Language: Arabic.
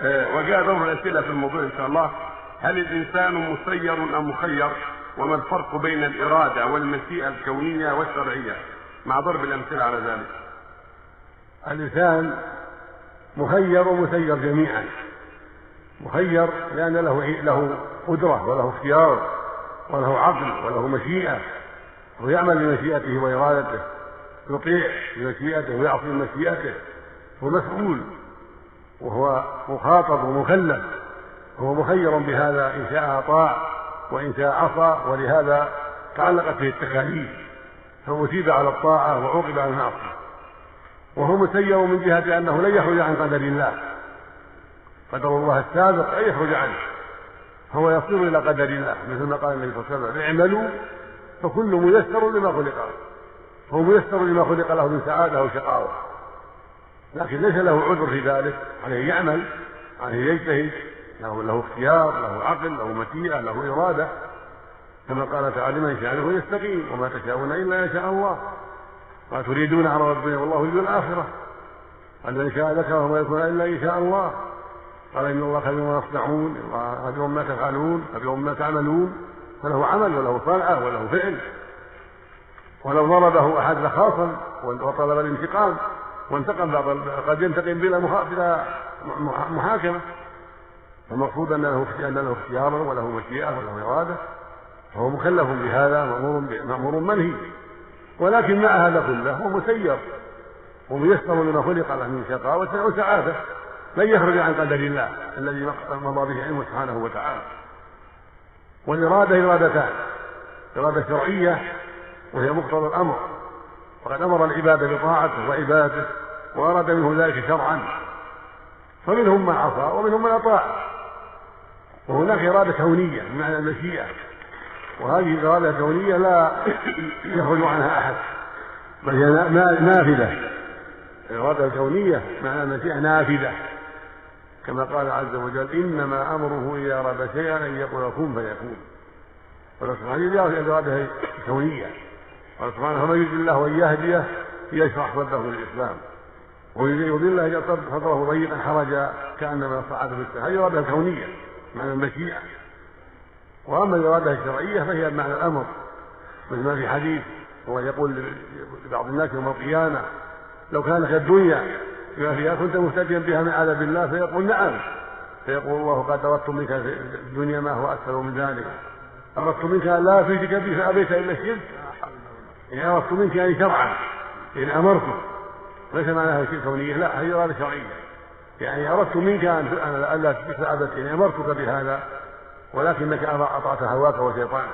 آه، وجاء دور الأسئلة في الموضوع إن شاء الله. هل الإنسان مسير أم مخير؟ وما الفرق بين الإرادة والمشيئة الكونية والشرعية؟ مع ضرب الأمثلة على ذلك. الإنسان مخير ومسير جميعا. مخير لأن له له قدرة وله اختيار وله عقل وله مشيئة. ويعمل بمشيئته وإرادته يطيع بمشيئته ويعصي بمشيئته هو مسؤول وهو مخاطب ومكلف وهو مخير بهذا إن شاء أطاع وإن شاء عصى ولهذا تعلقت به التكاليف فأثيب على الطاعة وعوقب على المعصية. وهو مسير من جهة أنه لن يخرج عن قدر الله. قدر الله السابق أن يخرج عنه. هو يصير إلى قدر الله مثل ما قال النبي صلى الله عليه وسلم اعملوا فكل ميسر لما خلق له. هو ميسر لما خلق له من سعادة أو شقاوة لكن ليس له عذر في ذلك. عليه يعمل عليه يجتهد. له له اختيار له عقل له مشيئة له إرادة. كما قال تعالى من شاء يستقيم وما تشاءون إلا إن شاء الله. ما تريدون على ربنا والله يريد الآخرة. قال من شاء ذكره وما يكون إلا إن شاء الله. قال إن الله خبير ما تصنعون خبير ما تفعلون خبير ما تعملون. فله عمل وله صنعة وله فعل. ولو ضربه أحد لخاصم وطلب الانتقام. وانتقم بعض قد ينتقم بلا بلا محاكمة. فالمقصود أن له أن له اختيارا وله مشيئة وله إرادة. فهو مكلف بهذا مأمور مأمور منهي. ولكن مع هذا كله هو مسير. وميسر لما خلق له من شقاوة وسعادة. لن يخرج عن قدر الله الذي مضى به علمه سبحانه وتعالى. والإرادة إرادتان. إرادة شرعية وهي مقتضى الأمر. وقد أمر العباد بطاعته وعبادته وأراد منه ذلك شرعا. فمنهم من عصى ومنهم من أطاع. وهناك إرادة كونية بمعنى المشيئة. وهذه الإرادة الكونية لا يخرج عنها أحد بل هي نافذة. الإرادة الكونية معنى المشيئة نافذة. كما قال عز وجل إنما أمره إذا أراد شيئا أن يقول كن فيكون والسبحانه هذه الإرادة الكونية قال سبحانه فمن يريد الله أن يهديه يشرح صدره للإسلام. ويريد الله يجعل صدره ضيقا حرجا كأنما صعد في السماء هذه إرادة كونية معنى المشيئة. وأما الإرادة الشرعية فهي بمعنى الأمر. مثل ما في حديث هو يقول لبعض الناس يوم القيامة لو كانت الدنيا بما فيها كنت مهتديا بها من عذاب الله فيقول نعم. فيقول الله قد أردت منك في الدنيا ما هو أكثر من ذلك. أردت منك أن لا أفيدك به فأبيت إلا الشرك يعني أردت منك يعني شرعا يعني أمرتك ليس معناها شرك كونية لا هذه إرادة شرعية. يعني أردت منك أن ألا تشرك أبدا يعني أمرتك بهذا ولكنك أطعت هواك وشيطانك.